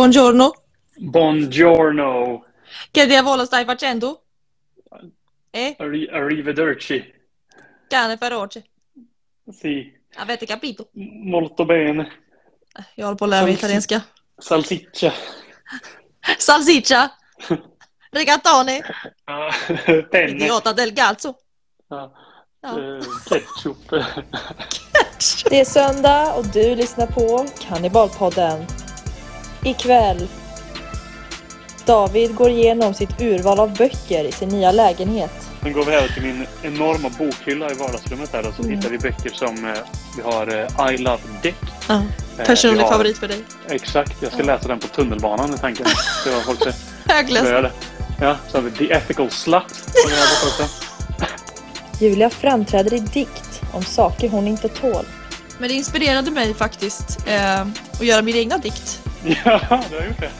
Buongiorno. Buongiorno. Che diavolo stai facendo? Eh? Arri- arrivederci. Cane feroce. Sì, Avete capito? molto bene. Jag håller på att lära mig Salsi- italienska. Salsiccia. Salsiccia? Rigatone? Ah, Penne. Idiota del gazzo? Ja, Ja. eh, ketchup. Det är söndag och du lyssnar på Kannibalpodden. Ikväll. David går igenom sitt urval av böcker i sin nya lägenhet. Sen går vi över till min enorma bokhylla i vardagsrummet här och så Mm. hittar vi böcker som eh, vi har eh, I Love Dick. Ja. Eh, Personlig har- favorit för dig. Exakt, jag ska Ja. läsa den på tunnelbanan i tanken. Det var folk. Högläst. Ja, så har vi The Ethical Slut. Också. Julia framträder i dikt om saker hon inte tål. Men det inspirerade mig faktiskt eh, att göra min egna dikt. Ja, du har gjort det.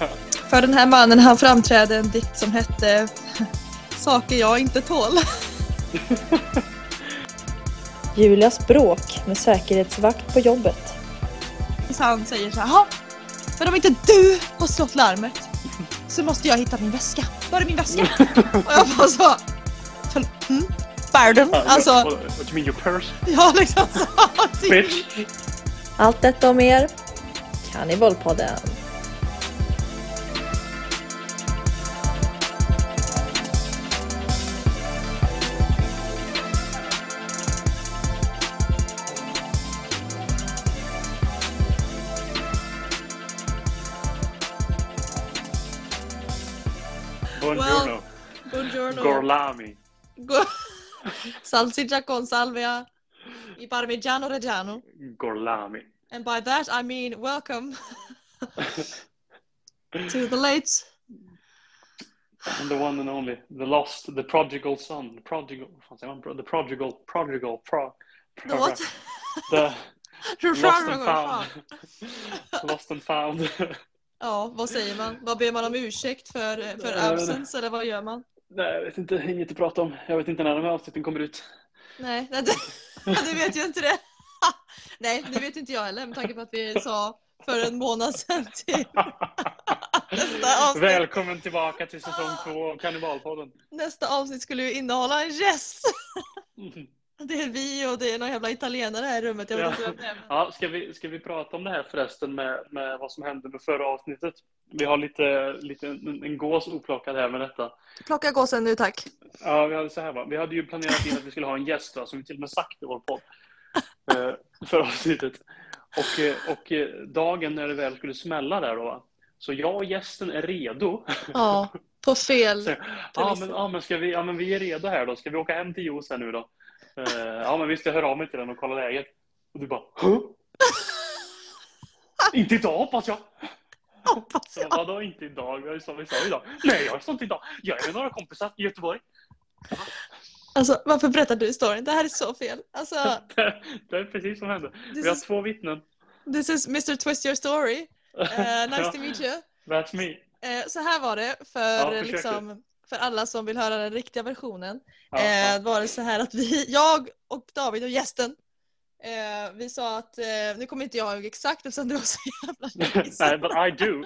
För den här mannen han framträdde en dikt som hette Saker jag inte tål. Julias bråk med säkerhetsvakt på jobbet. Så han säger så här, "Jaha, men om inte du har slått larmet så måste jag hitta min väska. Var är min väska? Och jag bara så, "För- mm, pardon? Alltså, what, you mean your purse? ja liksom så. Bitch. Allt detta och mer. Kannibalpodden. Buongiorno. Gorlami. Go- Salsiccia con salvia i parmigiano reggiano. Gorlami. And by that I mean welcome to the late And the one and only. The lost, the prodigal son. The prodigal? The prodigal, prodigal, pro, pro, the what? The lost and found. lost and found. Ja, vad säger man? Vad ber man om ursäkt för, för Eh, absence eller vad gör man? Nej, jag vet inte, inget att prata om. Jag vet inte när de här avsnitten kommer ut. Nej, nej, du, du vet ju inte det. Nej, det vet inte jag heller med tanke på att vi sa för en månad sedan avsnitt. Välkommen tillbaka till säsong två av Kannibalpodden. Nästa avsnitt skulle ju innehålla en gäst. Mm. Det är vi och det är någon jävla italienare här i rummet. Jag vet Ja. inte vem det är. men- Ja, ska, vi, ska vi prata om det här förresten med, med vad som hände med förra avsnittet? Vi har lite, lite en, en gås oplockad här med detta. Plocka gåsen nu tack. Ja, vi hade så här va. Vi hade ju planerat in att vi skulle ha en gäst va, som vi till och med sagt i vår podd. Eh, förra avsnittet. Och, eh, och eh, dagen när det väl skulle smälla där då va. Så jag och gästen är redo. Ja, på fel. Så, ja, men, ja, men, ska vi, ja, men vi är redo här då. Ska vi åka hem till Jos här nu då? Eh, ja, men visst, jag hör av mig till den och kollar läget. Och du bara, Hå? Inte idag hoppas jag. Hoppas Så, jag. vadå inte idag? Vi sa, vi sa idag. Nej, jag sa inte idag. Jag är med några kompisar i Göteborg. Alltså varför berättar du storyn? Det här är så fel. Alltså, Det, det är precis som hände. Vi har is, två vittnen. this is Mr Twist Your Story. Eh, nice Ja, to meet you. That's me. Eh, så här var det för, Ja, liksom, för alla som vill höra den riktiga versionen. Ja, eh, var det så här att vi, jag och David och gästen, eh, vi sa att, eh, nu kommer inte jag ihåg exakt eftersom det var så jävla. Nej, but I do.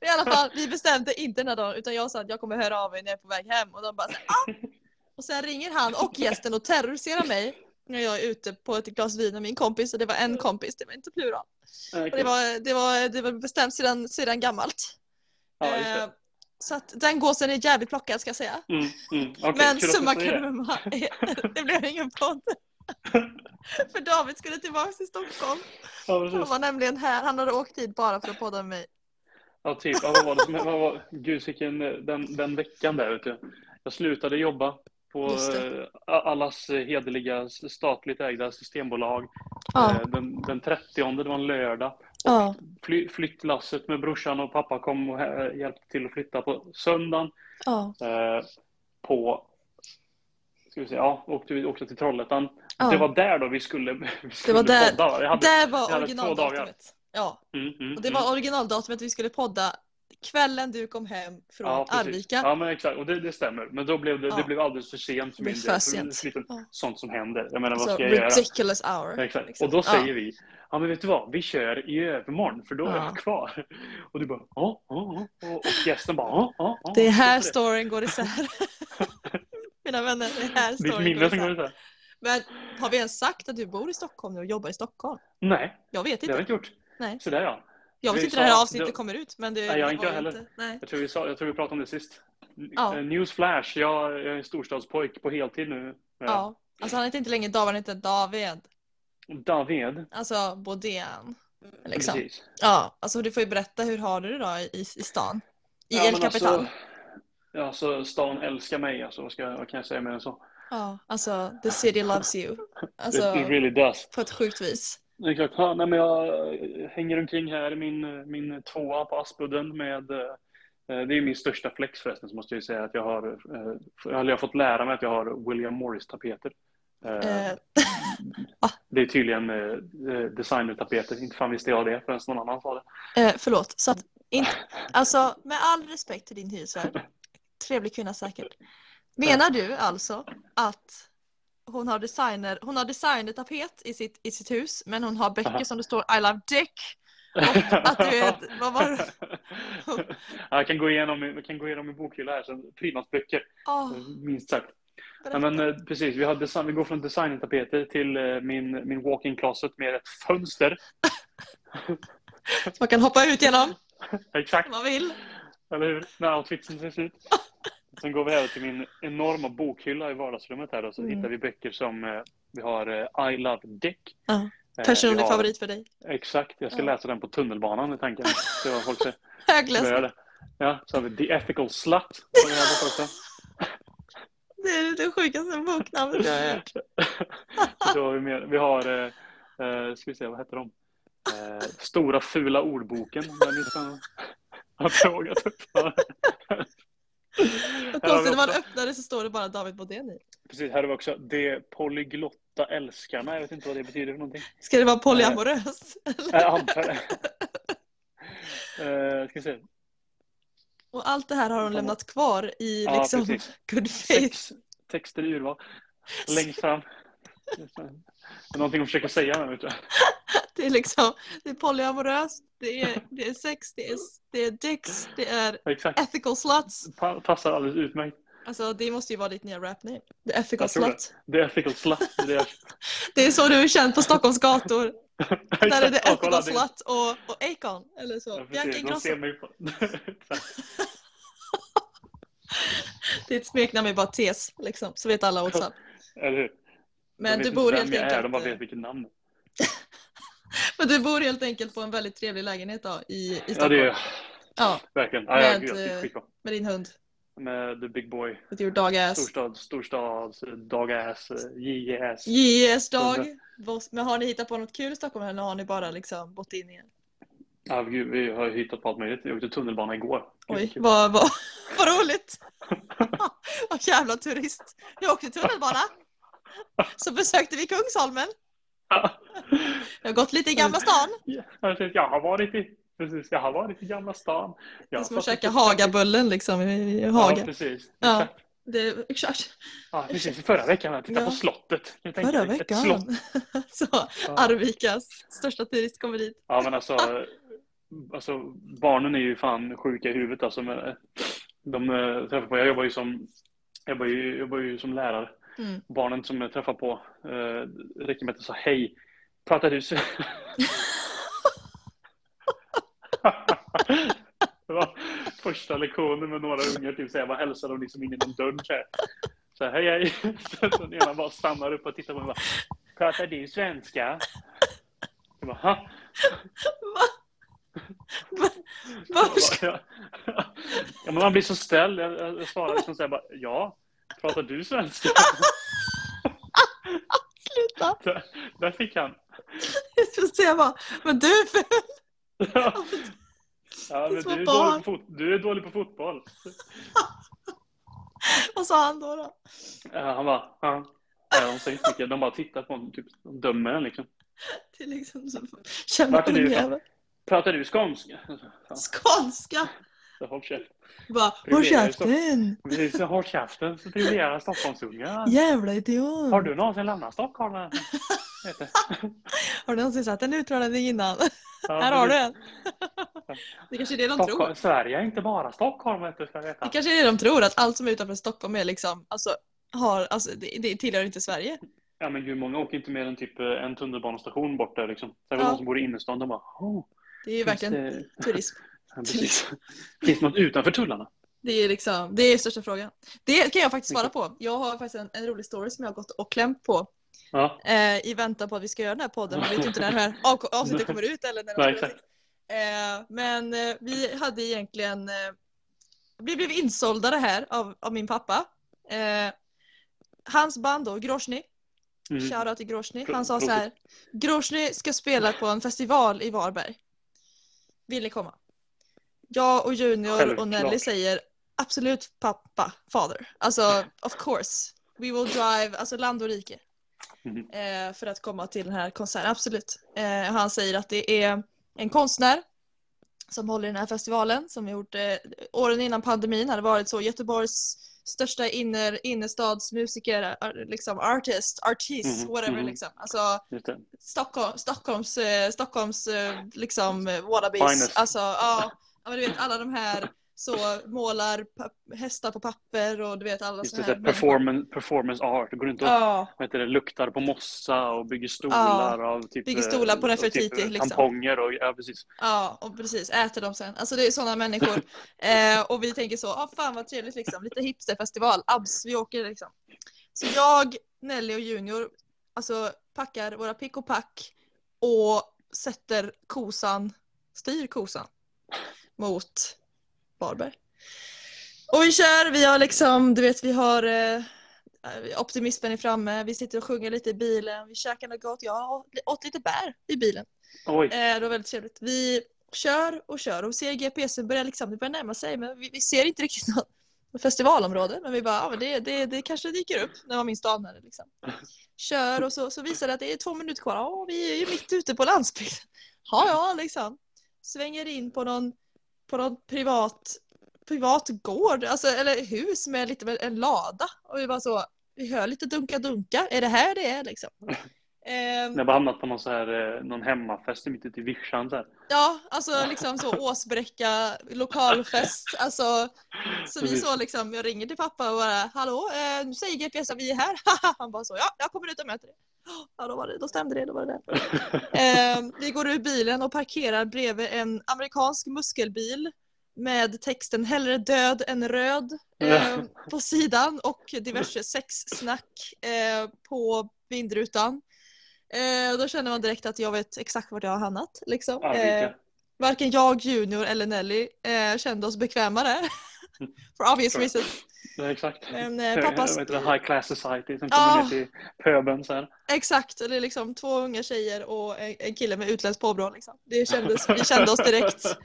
I alla fall, vi bestämde inte den här dagen utan jag sa att jag kommer höra av mig när jag är på väg hem och de bara så här, ah! Och sen ringer han och gästen och terroriserar mig när jag är ute på ett glas vin med min kompis och det var en kompis, det var inte plural. Och det, var, det, var, det var bestämt sedan, sedan gammalt. Ja, Eh. Så att den gåsen är jävligt plockad ska jag säga. Mm, mm. Okej, Men summa det. kardemumma, det blev ingen podd. För David skulle tillbaka till Stockholm. Ja, Han var nämligen här, han hade åkt dit bara för att podda med mig. Ja, typ. Ja, vad var det som, vad var, gud, vilken, den, den veckan där, vet du. Jag slutade jobba på eh, allas hederliga statligt ägda systembolag. Ja, Eh, Den, den 30, det var en lördag. Ja, Fly, flyttlasset med brorsan och pappa kom och hjälpte till att flytta på söndagen. ja. Eh, på, ska vi se, ja, åkte vi åkte till Trollhättan. ja. Det var där då vi skulle, vi skulle var där- podda. Jag hade, Det jag var originaldatumet. Ja, mm, mm, och det mm. var originaldatumet vi skulle podda kvällen du kom hem från Ja. Arvika. Ja, men exakt. Och det, det stämmer. Men då blev det, Ja. det blev alldeles för sent för Det min del. för För det sent. lite Ja. Sånt som händer. Jag menar, vad Alltså, ska jag göra? ridiculous hour. Exakt. liksom. Och då säger vi, ja men vet du vad, vi kör i övermorgon för då är Ja. jag kvar. Och du bara, ja, ja, ja. Och, gästen bara, ja, ja, ja. Det är här storyn går isär. Mina vänner, det är här storyn går isär. Men har vi ens sagt att du bor i Stockholm nu och jobbar i Stockholm? Nej, Jag vet det har vi inte. inte gjort. Nej. Så där ja. Jag vet vi inte när det här avsnittet det- kommer ut. Men det, Nej, jag inte heller. Inte, nej. Jag tror vi, sa, jag tror vi pratade om det sist. Ja. Eh, Newsflash, jag är en storstadspojk på heltid nu. Ja. Alltså han heter inte längre David, han heter David. David. Alltså Bodén. Liksom. Precis. Ja, alltså du får ju berätta hur har du det då i, i stan? I Ja, El men Capital? Alltså, ja, så stan älskar mig. Alltså, vad, ska, vad kan jag säga mer än så? Ja, alltså the city loves you. Alltså It, it really does. på ett sjukt vis. Exakt. Ja, nej, men jag eh, hänger omkring här i min, min tvåa på Aspudden med eh, det är min största flex förresten, så måste jag säga att jag har, eh, eller jag har fått lära mig att jag har William Morris-tapeter. Eh, Eh, Det är tydligen eh, designertapeter, inte fan visste jag det förrän någon annan sa det. eh, förlåt, så att inte, alltså med all respekt till din hyresvärd, trevlig kvinna säkert. Menar du alltså att hon har designer, hon har designertapet i sitt, i sitt hus men hon har böcker som det står I love dick och att du vet, vad var det? jag kan gå igenom, jag kan gå igenom min bokhylla här, prydnadsböcker, Åh, minst sagt. Berätta. men, eh, precis, vi, har design, vi går från designtapeter till eh, min, min walk-in closet med ett fönster. Så man kan hoppa ut genom Exakt, om man vill. eller hur? När outfitsen ser ut. Sen går vi över till min enorma bokhylla i vardagsrummet här och så Mm. hittar vi böcker som eh, vi har I Love Dick. Eh, Personlig har- favorit för dig. Exakt, jag ska Ja. läsa den på tunnelbanan i tanken. Det var folk det. Ja, så har vi The Ethical Slut. Vi också. Det är det sjukaste boknamnet jag har hört. Så har vi, med, vi har, eh, eh, ska vi se, vad heter de? Eh, Stora fula ordboken. Frågat upp. Här har vi konstigt, när man öppnar det så står det bara David Bodén i. Precis, här har vi också De polyglotta älskarna. Jag vet inte vad det betyder för någonting. Ska det vara polyamorös? Jag antar det. Eh, ska vi se. Och allt det här har hon lämnat kvar i Ja, liksom precis. good faith. Sex texter i urval. Längst fram. Det är någonting hon försöker säga med, du. Det är liksom, det är polyamoröst, det är, det är sex, det är, det är dicks, det är Exakt. ethical sluts. Pa- Passar alldeles utmärkt. Alltså det måste ju vara ditt nya rapname. The ethical det. slut. The ethical slut. Är. Det är så du är känd på Stockholms gator. Där är det. Ja, slut och, och Acon. Eller så. Ja, Bianca Ingrosso. Ditt smeknamn är bara Tes, liksom. Så vet alla up. Eller hur? Men du bor helt jag är, enkelt... De bara vet vilket namn. Men du bor helt enkelt på en väldigt trevlig lägenhet då, i, i Ja, Stockholm. det är Ja, verkligen. Ja, ja, Med, eh, med din hund. Med The Big Boy. With your dog ass. Storstad, storstads, dagass, JS. JS dag. Vad- Men har ni hittat på något kul i Stockholm eller har ni bara liksom bott in igen? Ja, gud, vi har hittat på allt möjligt. Jag åkte tunnelbana igår. Gud, Oj, vad, vad, vad roligt! vad jävla turist. Jag åkte tunnelbana. Så besökte vi Kungsholmen. Jag har gått lite i Gamla stan. Jag har varit i, precis, jag har varit i Gamla stan. Det Jag är har som att käka Hagabullen liksom i i Ja, Haga. precis. Ja. Exakt. Det, exakt. Ja, precis. Förra veckan jag tittade Ja. på slottet. Jag tänkte, Förra slott. veckan. Så, Ja. Arvikas största turist kommer dit. Ja, men alltså, alltså barnen är ju fan sjuka i huvudet alltså. Med, de eh, träffar på, jag jobbar ju som, jag jobbar ju, jobbar ju som lärare. Mm. Barnen som jag träffar på eh, räcker med att säga hej. Pratar du så? det var första lektionen med några ungar, typ så jag bara hälsade dem liksom in genom dörren så här. Så här, hej hej. Så den ena bara stannar upp och tittar på mig och bara, pratar du svenska? Jag bara, ha? Varför ska... Ja, men man blir så ställd. Jag, jag, jag svarar liksom så här bara, ja. Pratar du svenska? Sluta! Där, där fick han. Jag skulle säga bara, men du är ful! Ja, men du är, dålig på du är dålig på fotboll. Vad sa han då? då? Ja, han bara, ja. Ja, de säger inte mycket. De bara tittar på honom, typ, de dömer en liksom. Det är liksom så... Du. Pratar du skånska? Skånska! Så håll käft. Bara, håll käften! Precis, Håll käften så privilegierar Stockholmsungar. Jävla idiot! Har du någonsin lämnat Stockholm? Har du någonsin sett en utmaning innan? Ja, Här har du en. Det kanske är det de tror. Stockholm, Sverige är inte bara Stockholm, vet du, ska veta. Det kanske är det de tror, att allt som är utanför Stockholm är liksom, alltså, har, alltså det, det tillhör inte Sverige. Ja, men hur många åker inte mer än typ eh, en tunnelbanestation bort där liksom? Väl Ja. de som bor i innerstan, de bara oh, Det är ju verkligen det- turism. Precis. Finns det något utanför tullarna? Det är liksom, det är största frågan. Det kan jag faktiskt svara på. Jag har faktiskt en, en rolig story som jag har gått och klämt på Ja, eh, i väntan på att vi ska göra den här podden. Jag vet inte när det här av- avsnittet kommer ut eller när Nej. Eh, men eh, vi hade egentligen, eh, vi blev insålda det här av, av min pappa. Eh, hans band då, Grosny, Mm. shoutout till Grosny, han sa så här, Grosny ska spela på en festival i Varberg. Vill ni komma? Jag och Junior och Självklart. Nelly säger absolut pappa, father. Alltså of course. We will drive, alltså land och rike. Eh, för att komma till den här konserten, absolut. Eh, han säger att det är en konstnär som håller den här festivalen som gjort eh, åren innan pandemin hade varit så Göteborgs största inner, innerstadsmusiker, liksom artist, artist, Mhm, whatever mhm. liksom. Alltså. Stockholm, Stockholms, eh, Stockholms eh, liksom wannabes. Finest. Alltså ja, ja, men du vet alla de här så målar hästar på papper och du vet alla Just här performance, performance art. Går runt och Ja, vad heter det, luktar på mossa och bygger stolar av typ, bygger stolar på eh, Nefertiti, typ, eh, liksom. tamponger och ja, precis. ja, och precis äter dem sen. Alltså det är sådana människor. eh, och vi tänker så, ah, fan vad trevligt liksom, lite hipsterfestival, abs, vi åker liksom. Så jag, Nelly och Junior, alltså packar våra pick och pack och sätter kosan, styr kosan mot Varberg. Och vi kör, vi har liksom, du vet vi har eh, optimismen är framme, vi sitter och sjunger lite i bilen, vi käkar något gott, jag åt lite bär i bilen. Oj, Eh, det var väldigt trevligt. Vi kör och kör och ser GPSen börjar liksom, det börjar närma sig men vi, vi ser inte riktigt något festivalområde men vi bara, ja men det, det, det kanske dyker upp när man minst anar det liksom. Kör och så, så visar det att det är två minuter kvar, ja vi är ju mitt ute på landsbygden. Ja ja liksom. Svänger in på någon, på någon privat, privat gård, alltså, eller hus med lite en lada och vi bara så, vi hör lite dunka-dunka, är det här det är liksom? Ehm, jag har hamnat på någon, så här, eh, någon hemmafest mitt ute i vischan. Så här. Ja, alltså liksom så Åsbräcka lokalfest. Alltså, så vi så liksom, jag ringer till pappa och bara hallå, eh, nu säger GPS att vi är här. Han bara så, ja, jag kommer ut och möter dig. Ja, då, var det, då stämde det, då var det det. Eh, vi går ur bilen och parkerar bredvid en amerikansk muskelbil med texten hellre död än röd eh, på sidan och diverse sexsnack eh, på vindrutan. Eh, då känner man direkt att jag vet exakt vart jag har hamnat. Liksom. Eh, varken jag, Junior eller Nelly eh, kände oss bekväma där. For obvious reasons. Ja, exakt. Men eh, pappas... Det? High class society som kommer ner till pöbeln så här. Exakt, eller liksom två unga tjejer och en, en kille med utländskt påbrå. Liksom. Det kändes, vi kände oss direkt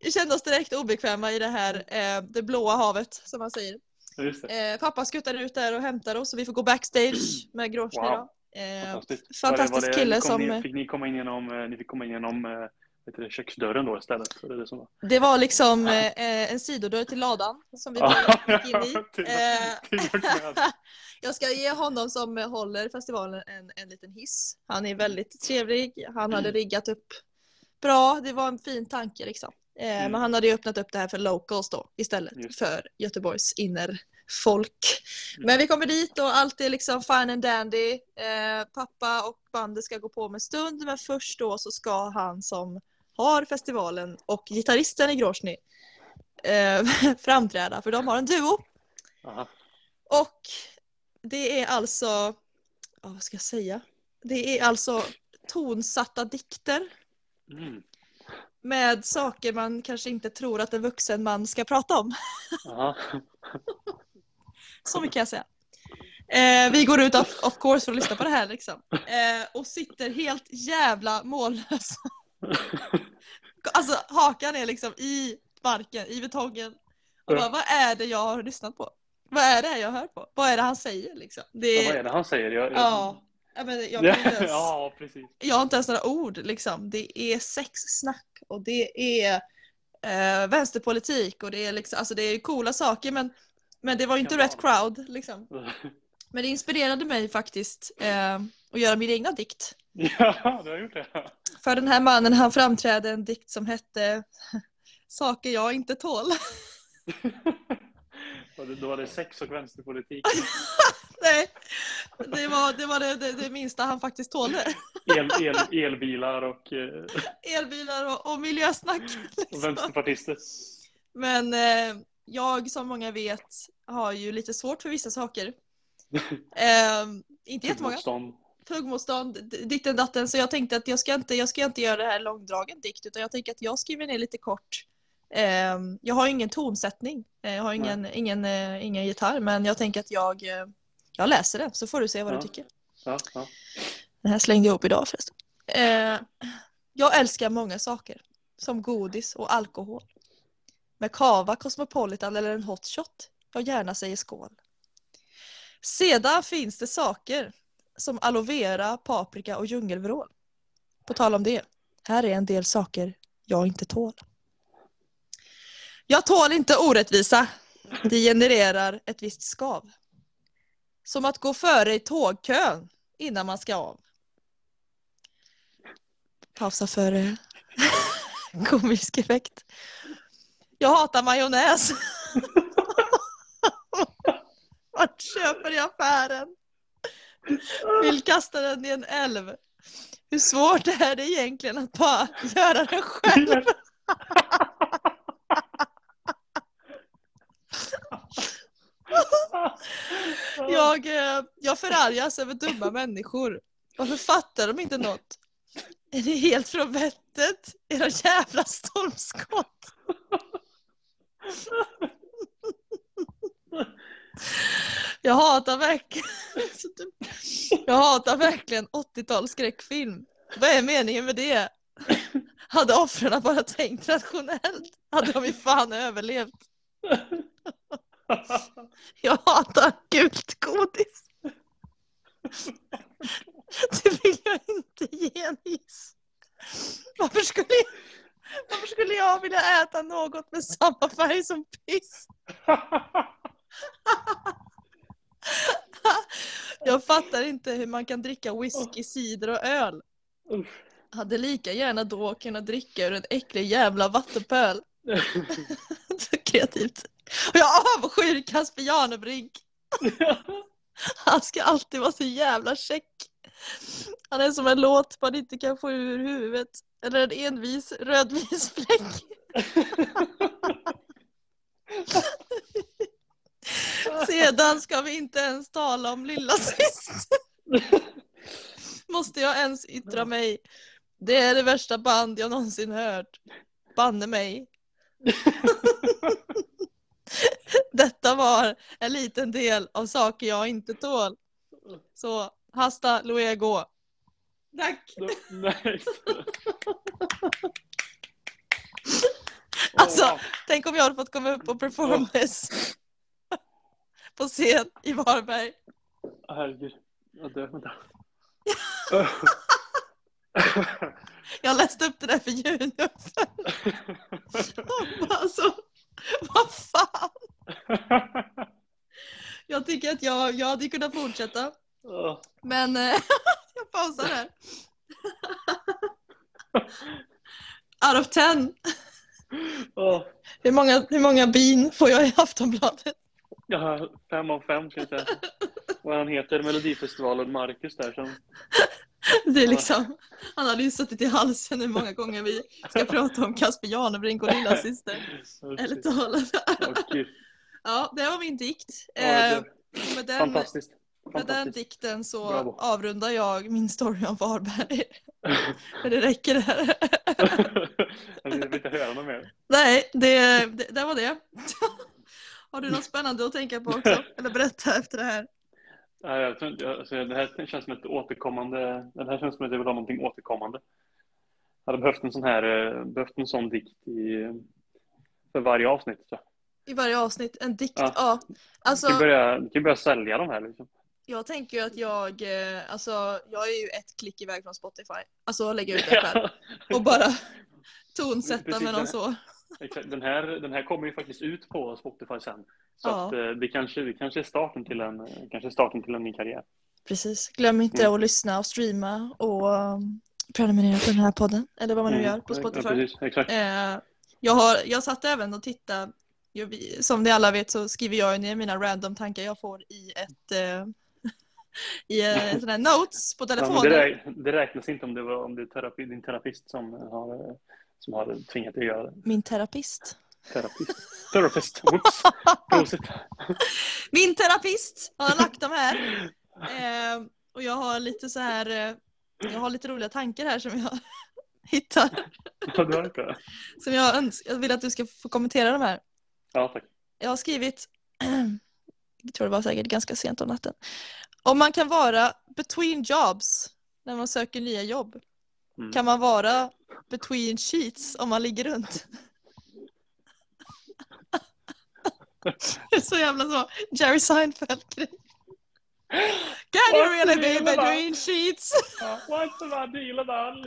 vi kände oss direkt obekväma i det här eh, det blåa havet som man säger. Det. Eh, pappa skuttar ut där och hämtar oss och vi får gå backstage med Grosny. Wow. Eh, fantastisk Var det- kille ni som- In, fick ni komma in genom, eh, ni fick komma in genom eh, det, köksdörren då istället? Det det som var. det var liksom eh, en sidodörr till ladan som vi gick in i. Eh. Jag ska ge honom som håller festivalen en, en liten hiss. Han är väldigt trevlig. Han hade riggat upp bra. Det var en fin tanke liksom. Eh, Mm. Men han hade ju öppnat upp det här för locals då istället Just för Göteborgs innerfolk. Mm. Men vi kommer dit och allt är liksom fine and dandy. Eh, pappa och bandet ska gå på med stund men först då så ska han som har festivalen och gitarristen i Grosny eh, framträda för de har en duo. Aha. Och det är alltså, ja, vad ska jag säga? Det är alltså tonsatta dikter Mm. med saker man kanske inte tror att en vuxen man ska prata om. Så mycket kan jag säga. Eh, vi går ut of, of course för att lyssna på det här liksom. Eh, och sitter helt jävla mållösa. Alltså hakan är liksom i marken, i betongen. Och bara, vad är det jag har lyssnat på? Vad är det jag hör på? Vad är det han säger liksom? Det Ja, vad är, det han säger? Jag, jag... ja. Ja, men jag, ens, ja, precis. jag har inte ens några ord liksom. Det är sexsnack och det är eh, vänsterpolitik och det är liksom, alltså det är coola saker men, men det var inte rätt crowd liksom. Men det inspirerade mig faktiskt. Eh, och göra min egna dikt. Ja, du har gjort det. För den här mannen han framträdde en dikt som hette Saker jag inte tål. Och Då var det sex och vänsterpolitik. Nej, det var det, var det, det, det minsta han faktiskt tålde. El, el, elbilar och, eh, Elbilar och, och miljösnack. och Liksom. vänsterpartister. Men eh, jag som många vet har ju lite svårt för vissa saker. Eh, inte jättemånga. Motstånd. Tuggmotstånd, ditten datten. Så jag tänkte att jag ska inte, jag ska inte göra det här långdragen dikt utan jag tänker att jag skriver ner lite kort. Eh, jag har ingen tonsättning. Eh, jag har ingen, ingen, eh, ingen gitarr men jag tänker att jag, eh, jag läser den så får du se vad Ja. du tycker. Ja, ja. Den här slängde jag ihop idag förresten. Eh, jag älskar många saker. Som godis och alkohol. Med kava, Cosmopolitan eller en hot shot. Jag gärna säger skål. Sedan finns det saker som aloe vera, paprika och djungelvrål. På tal om det. Här är en del saker jag inte tål. Jag tål inte orättvisa. Det genererar ett visst skav. Som att gå före i tågkön innan man ska av. Pausa för komisk effekt. Jag hatar majonnäs. Vart köper i affären? Vill kasta den i en älv. Hur svårt är det egentligen att bara göra det själv? Jag, eh, jag förargas över dumma människor. Varför fattar de inte något? Är det helt från vettet? Era jävla stormskott. Jag hatar verkligen Jag hatar verkligen 80-tals skräckfilm. Vad är meningen med det? Hade offren bara tänkt rationellt hade de ju fan överlevt. Jag hatar gult godis. Det vill jag inte ge en hiss. Varför skulle, jag, varför skulle jag vilja äta något med samma färg som piss? Jag fattar inte hur man kan dricka whisky, cider och öl. Hade lika gärna då kunnat dricka ur en äcklig jävla vattenpöl. Så kreativt. Och jag avskyr Casper Janebrink. Han ska alltid vara så jävla check. Han är som en låt man inte kan få ur huvudet. Eller en envis rödvis fläck. Sedan ska vi inte ens tala om lilla syster. Måste jag ens yttra mig? Det är det värsta band jag någonsin hört. Banne mig. Detta var en liten del av saker jag inte tål. Så hasta luego. Tack! Alltså- Åh, Tänk om jag hade fått komma upp och performa på scen i Varberg. herregud. Jag dör. Vänta. Jag läste upp det där för Junior. Alltså, vad fan? Jag tycker att jag, jag hade kunnat fortsätta. Men eh, jag pausar här. Out of ten. Åh. Hur många, hur många bin får jag i Aftonbladet? Har fem av fem kan jag säga. Vad han heter, Melodifestivalen, Marcus där som... Det är liksom, han hade ju suttit i halsen hur många gånger vi ska prata om Casper Janebrink och lilla syster. Eller gud. Ja, det var min dikt. Ja, Eh, med den, Fantastiskt. med den Fantastiskt. dikten så Bravo. avrundar jag min story om Varberg. Det räcker där. Jag vill inte höra något mer. Nej, det, det, det var det. Har du något spännande att tänka på också? Eller berätta efter det här? Nej, jag tror inte, alltså, det här känns som ett återkommande... Det här känns som att jag vill ha någonting återkommande. Jag hade behövt en sån här, eh, behövt en sån dikt i, för varje avsnitt. Så. I varje avsnitt, en dikt. Ja. Ja. Alltså, Vi kan börja, vi kan börja sälja de här liksom. Jag tänker att jag, eh, alltså, jag är ju ett klick iväg från Spotify. Alltså lägga ut det själv. Och bara tonsätta Precis med någon så. Exakt. Den här, den här kommer ju faktiskt ut på Spotify sen. Så Ja. att, eh, det, kanske, det kanske är starten till en, eh, kanske starten till en ny karriär. Precis. Glöm inte Mm. att lyssna och streama och um, prenumerera på den här podden. Eller vad man nu Mm. gör på Ja, Spotify. precis, exakt. Eh, jag, har, jag satt även och tittade. Som ni alla vet så skriver jag ner mina random tankar jag får i ett eh, i en sån här notes på Ja, telefonen. det, räk- det räknas inte om det var om det är terapi, din terapist som har, som har tvingat dig att göra det. Min terapist. Terapist. Therapist. Whoops. Min terapist har lagt dem här. Eh, och jag har lite så här, eh, jag har lite roliga tankar här som jag hittar. Ja? Som jag, jag vill att du ska få kommentera de här. Ja, tack. Jag har skrivit, jag tror det var säkert ganska sent om natten. Om man kan vara between jobs när man söker nya jobb. Mm. Kan man vara between sheets om man ligger runt? Det är så jävla så Jerry Seinfeld-grej. Can you really be between sheets? What's the deal about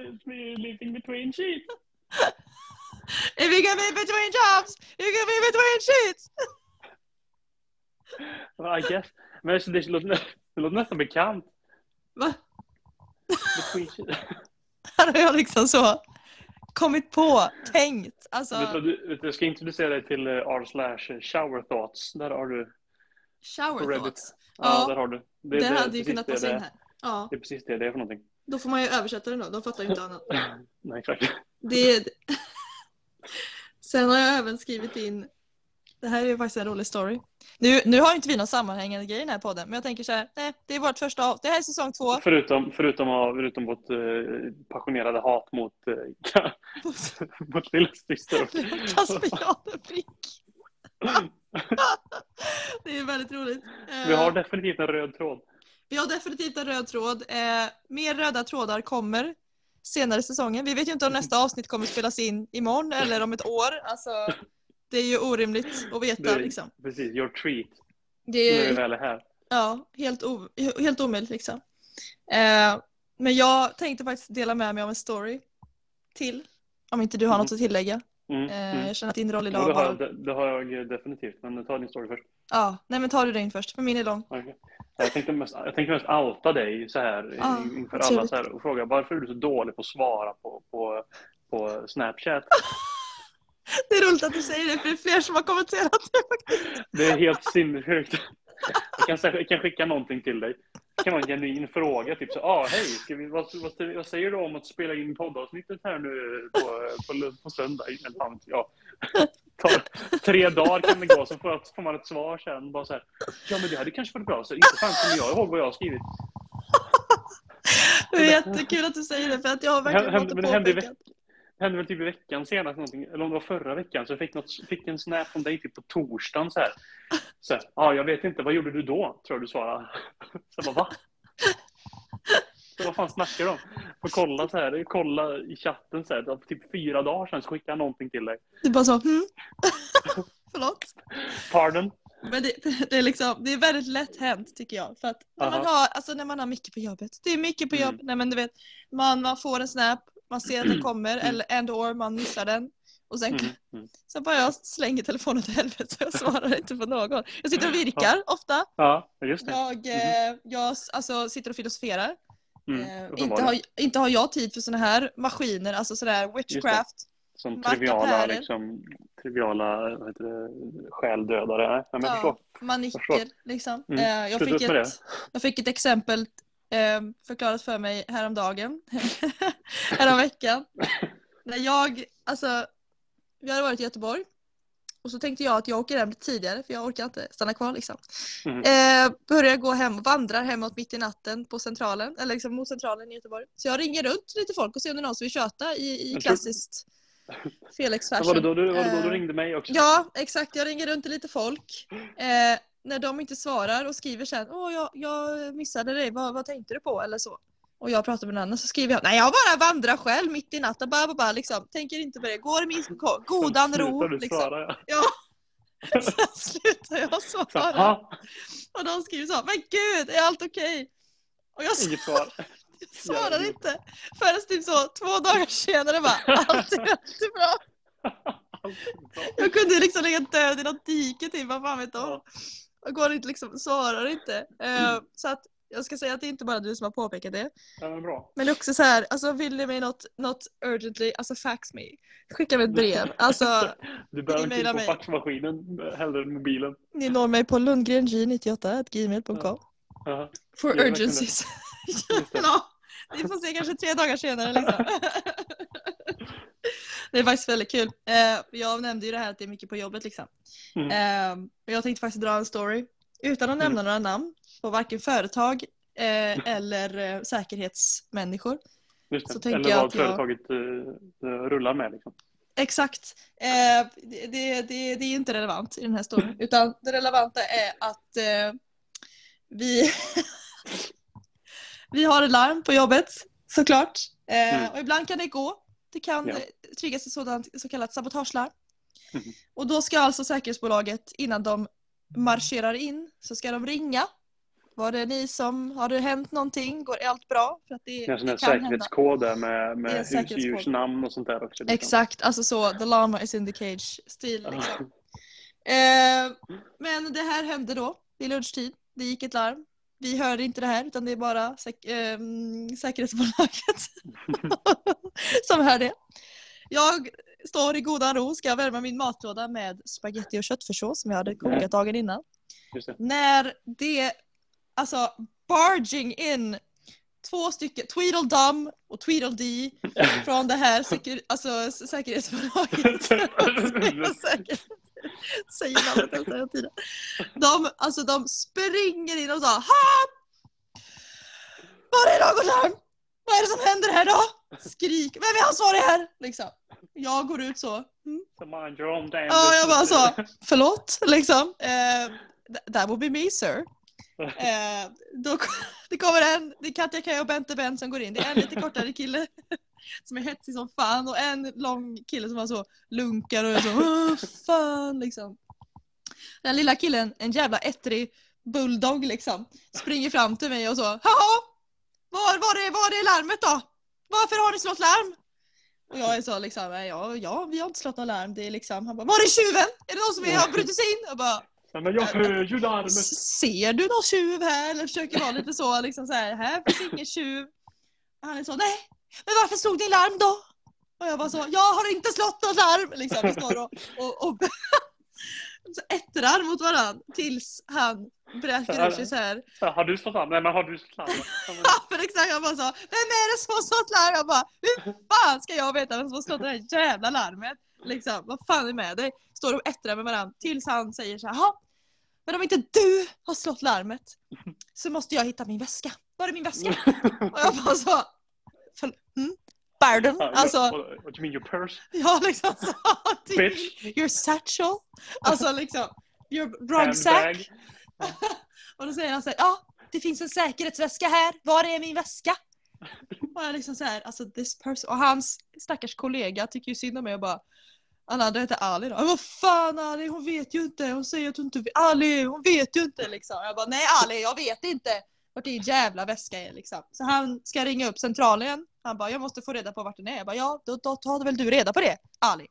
living between sheets? If you can be between jobs, you can be between sheets! I guess. Men det, låter, det låter nästan bekant. Va? Här har jag liksom så kommit på, tänkt. Alltså, Vet du, du, jag ska introducera dig till uh, r slash shower thoughts. Där har du. shower thoughts. Ja, Ja, där har du. Det, det, hade ju kunnat det passa det in är. här. Ja, Det är precis det det är för någonting. då får man ju översätta den då. De fattar ju inte annat. Nej, exakt. Det är... Sen har jag även skrivit in, det här är ju faktiskt en rolig story. Nu, nu har inte vi någon sammanhängande grej i den här podden, men jag tänker så här, nej, det är vårt första av, det här är säsong två. Förutom, förutom, av- förutom vårt eh, passionerade hat mot, uh, mot lilla syster. Det är väldigt roligt. Eh, Vi har definitivt en röd tråd. vi har definitivt en röd tråd. Eh, mer röda trådar kommer senare i säsongen. Vi vet ju inte om nästa avsnitt kommer spelas in imorgon eller om ett år. Alltså, det är ju orimligt att veta. Det är- Liksom. Precis, your treat. Det När vi är, väl är här. Ja, helt, o- helt omöjligt liksom. Eh, men jag tänkte faktiskt dela med mig av en story till. Om inte du har Mm. något att tillägga. Mm, Eh, mm. Jag känner att din roll idag det, har, var... jag- det, har jag definitivt, men ta din story först. Ja, nej men tar du din först, för min är lång. Okej. Jag tänkte mest, jag tänkte mest outa dig så här Ja, inför alla så här, och fråga varför är du så dålig på att svara på, på, på Snapchat? Det är roligt att du säger det, för det är fler som har kommenterat det faktiskt. Det är helt sinnessjukt. Jag kan, jag kan skicka någonting till dig. Det kan vara en genuin fråga. Typ så, ah, hej, ska vi, vad, vad, vad säger du om att spela in poddavsnittet här nu på, på, på söndag? Eller fan vet jag. Tar, tre dagar kan det gå, så får, får man ett svar sen. Bara så här, ja men det hade kanske varit bra. Så inte fan kommer jag ihåg vad jag har skrivit. Det är jättekul att du säger det, för att jag har verkligen Hände- fått det påpekat. Hände väl typ i veckan senast någonting, eller om det var förra veckan, så jag fick, något, fick en snap från dig typ på torsdagen så här. Så här, ja, jag vet inte, vad gjorde du då? Tror jag du svarade. Så jag bara, va? Så vad fan snackar du om? Får kolla så här, kolla i chatten så här, typ fyra dagar sedan så skickade jag någonting till dig. Du bara så, hmm? Förlåt. Pardon? Men det, det, är liksom, det är väldigt lätt hänt tycker jag. För att när man, Aha. har, alltså när man har mycket på jobbet. Det är mycket på Mm. jobb. Nej, men du vet, man, man får en snap, man ser att den kommer Mm. eller and or man missar den. Och sen, Mm, mm. sen bara jag slänger telefonen till helvete och jag svarar inte på någon. Jag sitter och virkar ofta. Ja, just det. Jag, eh, jag alltså, sitter och filosoferar. Mm, Eh, inte, har, inte har jag tid för såna här maskiner, alltså sådär witchcraft. Som triviala, liksom, triviala vad heter det, själdödare. Nej, men jag Ja. förstår. Manicker förstår. liksom. Mm, Eh, jag, fick ett, jag fick ett exempel eh, förklarat för mig häromdagen. Häromveckan. När jag, alltså, vi hade varit i Göteborg. Och så tänkte jag att jag åker hem tidigare för jag orkar inte stanna kvar liksom. Mm. Eh, börjar gå hem och vandrar hemåt mitt i natten på centralen, eller liksom mot centralen i Göteborg. Så jag ringer runt lite folk och ser om det är någon som vill köta i, i tror- klassiskt Felix fashion. Var det då du, var det då du Eh, ringde mig också? Ja, exakt. Jag ringer runt till lite folk. Eh, när de inte svarar och skriver sen Åh, jag, jag missade dig, vad, vad tänkte du på? Eller så. Och jag pratar med någon annan så skriver jag Nej, jag bara vandrar själv mitt i natten. Bara, bara, bara, liksom. Tänker inte på det. Går min godan ro. Liksom. svara? Ja. Ja. Sen slutar jag svara. Och de skriver så Men gud, är allt okej? Och jag inget svar. svarar inte. Förrän typ så två dagar senare bara Allt är alltid bra. Allt är bra. Jag kunde liksom ligga död i något dike typ, vad fan vet de. Och går inte liksom, svarar inte. Eh, så att jag ska säga att det är inte bara du som har påpekat det. Ja, men bra. Men också så här, alltså vill ni mig något, något urgently, alltså fax me. Skicka mig ett brev. Alltså Du behöver inte in på mig. faxmaskinen hellre än mobilen. ni når mig på lundgreng98gmail.com. Ja. For urgencies. ja, ni får se kanske tre dagar senare liksom. Det är faktiskt väldigt kul. Eh, jag nämnde ju det här att det är mycket på jobbet liksom. Mm. Eh, jag tänkte faktiskt dra en story utan att Mm. nämna några namn på varken företag eh, eller eh, säkerhetsmänniskor. Just. Så tänker Eller jag vad att jag- företaget eh, rullar med. Liksom. Exakt. Det, det, det, det är inte relevant i den här storyn. Utan det relevanta är att vi, vi har ett larm på jobbet såklart. Mm. Och ibland kan det gå. Det kan Ja. eh, triggas ett sådant så kallat sabotagelarm. Mhm. Och då ska alltså säkerhetsbolaget innan de marscherar in så ska de ringa. Var det ni som, har det hänt någonting? Går allt bra? För att det, Det är en sån här hända. säkerhetskod där med, med husdjursnamn och sånt där också. liksom. Exakt, alltså så the llama is in the cage stil Ja. liksom. Eh, men det här hände då vid lunchtid. Det gick ett larm. Vi hörde inte det här utan det är bara säk- ehm, säkerhetsbolaget som hör det. Jag står i godan ro, ska värma min matlåda med spaghetti och köttfärssås som jag hade kokat dagen innan. Det. När det, alltså barging in två stycken, Tweedledum och Tweedledee från det här säker, alltså, säkerhetsbolaget. Säger namnet hela tiden. De, alltså, de springer in och sa Ha! Var är något larm? Vad är det som händer här då? Skrik, vem är ansvarig här? Liksom. Jag går ut så. Mm. Ja, jag bara så. Förlåt, liksom. Eh, th- that would be me sir. Eh, då, det kommer en, det är Katja Kaj och Bente Ben som går in. Det är en lite kortare kille som är hetsig som fan och en lång kille som var så lunkar och är så "Åh, fan liksom. Den lilla killen, en jävla ettrig bulldog liksom, springer fram till mig och så Jaha! Var, var, är, var är larmet då? Varför har ni slått larm? Och jag är så liksom, "Nej, ja, ja vi har inte slått något larm. Det är liksom, han bara, var är tjuven? Är det någon som är- har brutit sig in? Jag bara, men jag hör ju larmet. "S- ser du någon tjuv här? Eller försöker vara lite så, liksom så här, här finns ingen tjuv. Han är så, nej, men varför slog ni larm då? Och jag bara så, jag har inte slått något larm! Liksom, vi står och, och, och ettrar mot varandra tills han bräker ur sig så här. Har du slått larm? Nej, men har du slått larm? Ja, men- exakt, jag bara så, vem är det som har slått larm? Jag bara, hur fan ska jag veta vem som har slått det här jävla larmet? Liksom, vad fan är med dig? Står och ettrar med varandra tills han säger så här, "Jaha, men om inte du har slått larmet så måste jag hitta min väska. Var är min väska? Och jag bara så, "Förl- mm, pardon? Ja, Alltså, what, what do you mean your purse? jag liksom så, Bitch. your satchel? Alltså liksom, your? Handbag. Och då säger han så här, ja, det finns en säkerhetsväska här, var är min väska? Och jag liksom så här, alltså this person, och hans stackars kollega tycker ju synd om mig och bara, han andra heter Ali då, "Men vad fan Ali, hon vet ju inte, hon säger att hon inte vet, Ali, hon vet ju inte liksom. Jag bara, nej Ali, jag vet inte vart din jävla väska är liksom. Så han ska ringa upp centralen. Han bara, jag måste få reda på vart den är. Jag bara, ja, då, då tar väl du reda på det, Ali.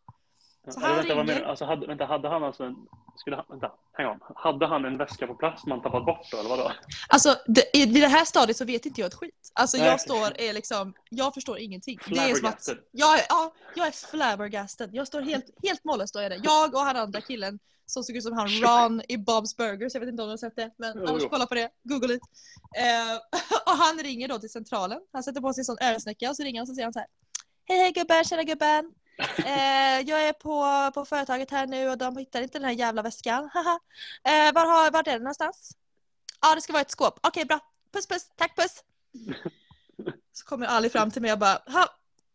Så Eller han vänta, ringer. alltså, hade, vänta, hade han alltså en... Skulle han, vänta, hang on. Hade han en väska på plats som han tappat bort då, eller vadå? Alltså det, i, det här stadiet så vet inte jag ett skit. Alltså Nej. jag står är liksom, jag förstår ingenting. Det är som att, jag är, ja, jag är flabbergasted. Jag står helt, helt mållös står jag där. Jag och han andra killen som såg ut som han Ron i Bob's Burgers. Jag vet inte om du har sett det, men Jo, annars jo. kolla på det. Google it. Eh, och han ringer då till centralen. Han sätter på sig en sån örsnäcka och så ringer han och så säger han så här. Hej hej gubben, tjena gubben. Eh, jag är på, på företaget här nu och de hittar inte den här jävla väskan. Eh, var, har, var är den någonstans? Ja, det ska vara ett skåp. Okej, bra. Puss puss, tack puss. Så kommer Ali fram till mig och bara, ha,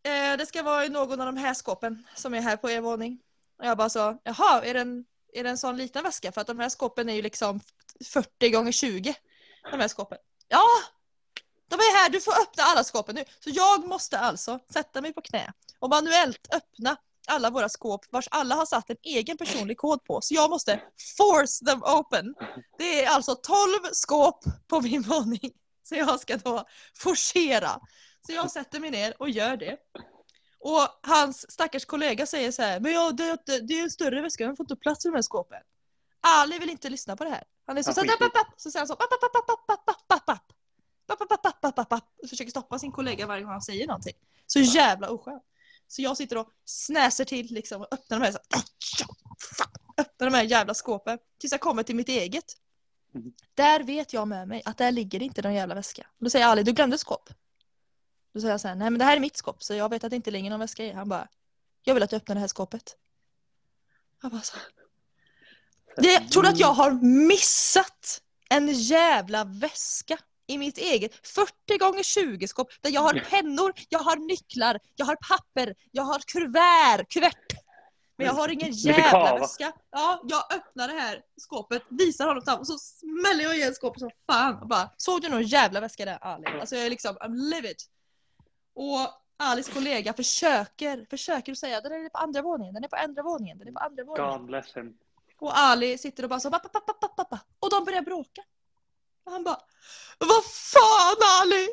eh, det ska vara i någon av de här skåpen som är här på er våning. Och jag bara så, jaha, är det en, är det en sån liten väska? För att de här skåpen är ju liksom 40 gånger 20. De här skåpen. Ja, de är här, du får öppna alla skåpen nu. Så jag måste alltså sätta mig på knä och manuellt öppna alla våra skåp vars alla har satt en egen personlig kod på. Så jag måste force them open. Det är alltså 12 skåp på min våning. Så jag ska då forcera. Så jag sätter mig ner och gör det. Och hans stackars kollega säger så här, men ja, det, det är en större väska, den får inte plats i de här skåpen. Ali vill inte lyssna på det här. Han är så, så, så så, app, app, app, app. Bapp, bapp, bapp, bapp, bapp, bapp, och försöker stoppa sin kollega varje gång han säger någonting. Så jävla oskön. Så jag sitter och snäser till liksom och öppnar de här, så, öppnar de här jävla skåpen. Tills jag kommer till mitt eget. Mm. Där vet jag med mig att där ligger inte någon jävla väska. Då säger Ali, du glömde ett skåp. Då säger jag så här, nej men det här är mitt skåp så jag vet att det inte ligger någon väska i. Han bara, jag vill att du öppnar det här skåpet. Jag bara så. det, tror att jag har missat en jävla väska i mitt eget 40 gånger 20 skåp där jag har pennor, jag har nycklar, jag har papper, jag har kuvert, kuvert. Men jag har ingen jävla väska. Ja, jag öppnar det här skåpet, visar honom tam och så smäller jag igen skåpet som fan och bara Såg du någon jävla väska där Ali? Alltså jag är liksom, I'm livid. Och Alis kollega försöker, försöker att säga den är på andra våningen, den är på andra våningen, den är på andra våningen. God bless him. Och Ali sitter och bara så pappa, pappa, pappa, pappa. Och de börjar bråka. Och han bara Vad fan Ali!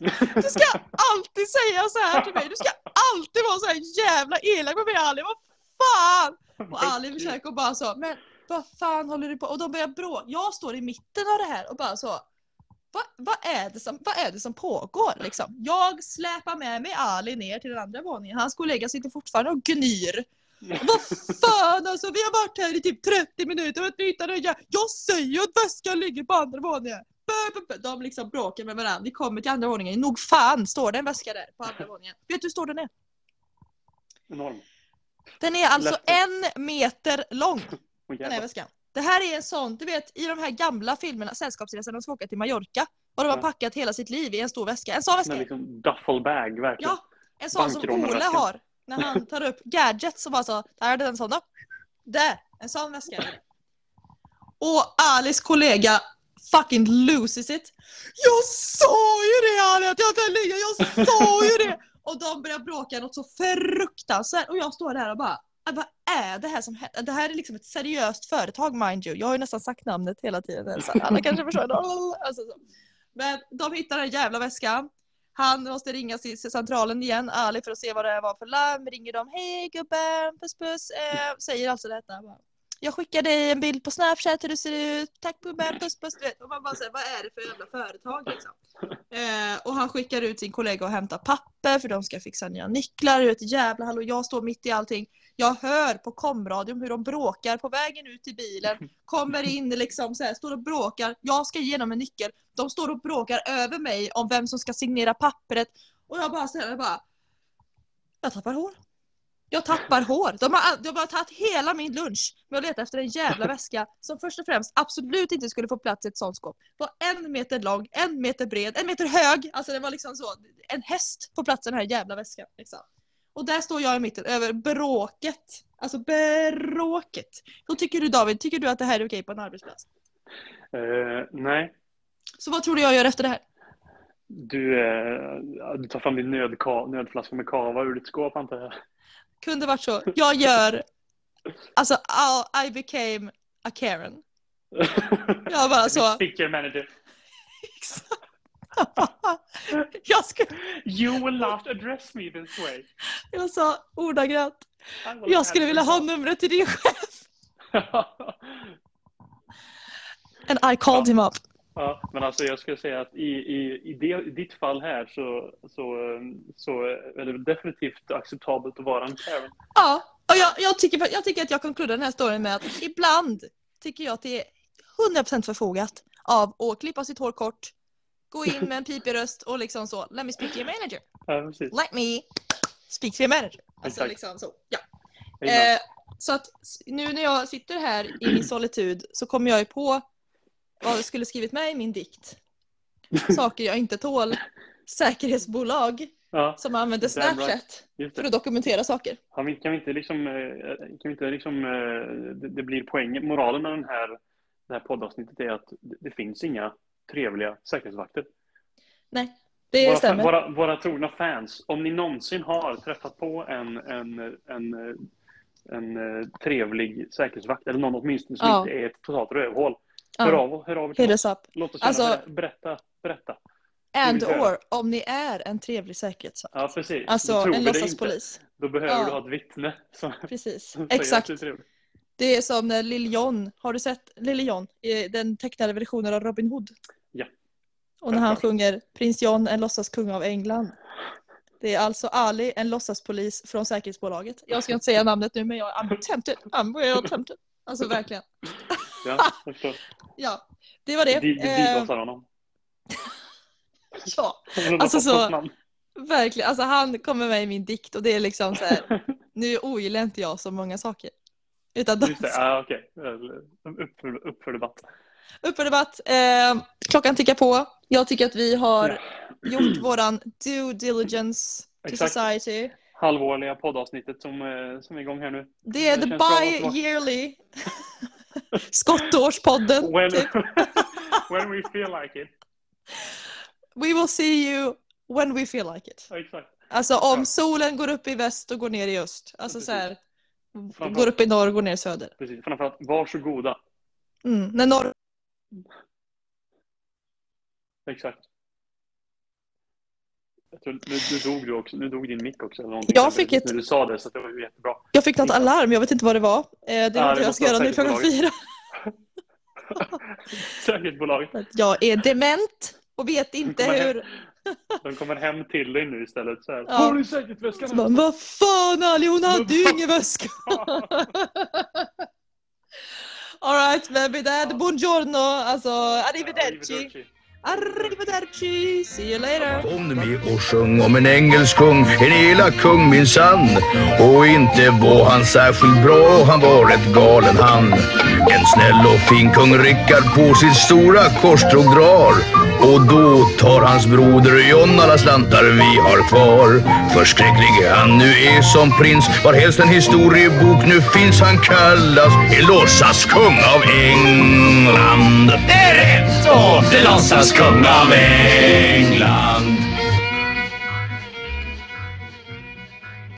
Du ska alltid säga så här till mig. Du ska alltid vara så här jävla elak med mig Ali. Vad fan! Och Ali försöker bara så, men vad fan håller du på? Och de börjar bråka. Jag står i mitten av det här och bara så vad, vad, är det som, vad är det som pågår liksom? Jag släpar med mig Ali ner till den andra våningen. Hans kollega sitter fortfarande och gnyr. Vad fan alltså, vi har varit här i typ 30 minuter och inte hittat jä- Jag säger ju att väskan ligger på andra våningen. De liksom bråkar med varandra. Vi kommer till andra våningen. Nog fan står det en väska där på andra våningen. Vet du hur stor den är? Enorm. Den är alltså Lätt. en meter lång. Den här väskan. Det här är en sån, du vet i de här gamla filmerna, Sällskapsresan, de ska åka till Mallorca. Och de har packat hela sitt liv i en stor väska. En sån väska. En liksom duffelbag, verkligen. Ja, en sån som Ole har när han tar upp gadgets och bara så, där är det en sån då. Där, en sån väska. Och Alice kollega fucking loses it. Jag sa ju det Ali att jag kan ligga, jag sa ju det! Och de börjar bråka något så fruktansvärt och jag står där och bara "Ah, vad är det här som händer? Det här är liksom ett seriöst företag mind you. Jag har ju nästan sagt namnet hela tiden. Så alla kanske förstår. Alltså, så. Men de hittar den jävla väskan. Han måste ringa till centralen igen, Ali, för att se vad det var för larm. Ringer de, hej gubben, puss puss. Eh, säger alltså detta. Bara, Jag skickar dig en bild på Snapchat hur du ser ut. Tack gubben, puss puss. Du vet. Och man bara säger, vad är det för jävla företag liksom? Eh, och han skickar ut sin kollega och hämtar papper för de ska fixa nya nycklar. Du jävla hallå, jag står mitt i allting. Jag hör på komradion hur de bråkar på vägen ut till bilen. Kommer in liksom så här, står och bråkar. Jag ska ge dem en nyckel. De står och bråkar över mig om vem som ska signera pappret. Och jag bara säger bara. Jag tappar hår. Jag tappar hår. De har, de har tagit hela min lunch med att leta efter en jävla väska som först och främst absolut inte skulle få plats i ett sånt skåp. Var en meter lång, en meter bred, en meter hög. Alltså det var liksom så. En häst får plats i den här jävla väskan. Liksom. Och där står jag i mitten över bråket. Alltså bråket. Hur tycker du David? Tycker du att det här är okej på en arbetsplats? Eh, nej, Så vad tror du jag gör efter det här? du, eh, du tar fram din nödka, nödflaska med kava ur ditt skåp antar jag. Kunde varit så. Jag gör... Alltså I- became a Karen. Jag bara så. Sticker manager. jag, skulle, You will not address me this way. jag sa ordagrant. Jag skulle vilja ha numret till din chef. And I called him up. Ja, men alltså jag skulle säga att i, i, i, det, i ditt fall här så, så, eh, så är det definitivt acceptabelt att vara en Karen. Ja, och jag, jag, tycker, jag tycker att jag konkluderar den här storyn med att ibland tycker jag att det är 100% förfogat av att klippa sitt hår kort, gå in med en pipig röst och liksom så, let me speak to your manager. Ja, precis. Let me speak to your manager. Alltså Exakt. liksom så, ja. Eh, så att nu när jag sitter här i min solitud så kommer jag ju på vad jag skulle skrivit med i min dikt. Saker jag inte tål. Säkerhetsbolag ja, som använder. Snapchat för att dokumentera saker. Kan vi, kan vi inte liksom, eh, kan vi inte liksom eh, det, det blir poängen, moralen med den här, det här poddavsnittet är att det, det finns inga trevliga säkerhetsvakter. Nej, det våra, stämmer. Våra, våra trogna fans, om ni någonsin har träffat på en, en, en, eh, en, eh, trevlig säkerhetsvakt eller någon åtminstone som Ja. inte är ett totalt rövhål. Ja. Hör av, hör av er till oss. Låt oss Alltså- berätta, berätta. And or om ni är en trevlig säkerhetsvakt. Ja, precis. Alltså en låtsaspolis. Då behöver Ja. du ha ett vittne som Precis. som Exakt. det är som när Lill John, har du sett Lille John? i Den tecknade versionen av Robin Hood? Och när han sjunger Prins John, en låtsaskung av England. Det är alltså Ali, en låtsaspolis från säkerhetsbolaget. Jag ska inte säga namnet nu men jag I'm tempted, I'm tempted. Alltså verkligen. Ja. Ja, det var det. Vi Eh, DDoSar honom. ja, Alltså så- verkligen. Alltså han kommer med i min dikt och det är liksom så här. Nu ogillar inte jag så många saker. Utan de, Just det, ja, okej. Upp för debatt. upp för debatt. Eh, klockan tickar på. Jag tycker att vi har gjort våran due diligence to Exakt. society. Halvårliga poddavsnittet som, eh, som är igång här nu. Det är Det the bi-yearly skottårspodden. When, Typ. when we feel like it. We will see you when we feel like it. Ja, exakt. Alltså om Ja. solen går upp i väst och går ner i öst. Alltså Precis. så här. Går upp i norr och går ner i söder. Precis. Framförallt, varsågoda. Mm. När norr... Exakt. Jag tror, nu, nu dog du också. Nu dog din mick också. Eller någonting Jag fick ett- När du sa det, så det var jättebra. Jag fick något alarm, jag vet inte vad det var. Eh, Det är Ja, något det jag ska göra nu klockan fyra. Säkerhetsbolaget. Jag är dement och vet inte kommer hur... De kommer hem till dig nu istället. Så här. Ja. Har du säkerhetsväskan? Bara, vad fan Ali, hon hade ju ingen väska! Alright, men med det, buongiorno, alltså arrivederci. Arrivederci, see you later. Kom nu med och sjung om en engelsk kung, en elak kung minsann. Och inte var han särskilt bra, han var rätt galen han. En snäll och fin kung Rickard på sitt stora korstråg drar. Och då tar hans broder John alla slantar vi har kvar. Förskräcklig han nu är som prins, varhelst en historiebok nu finns han kallas en låtsaskung av England. Det är rätt! Och det låtsas kung av England.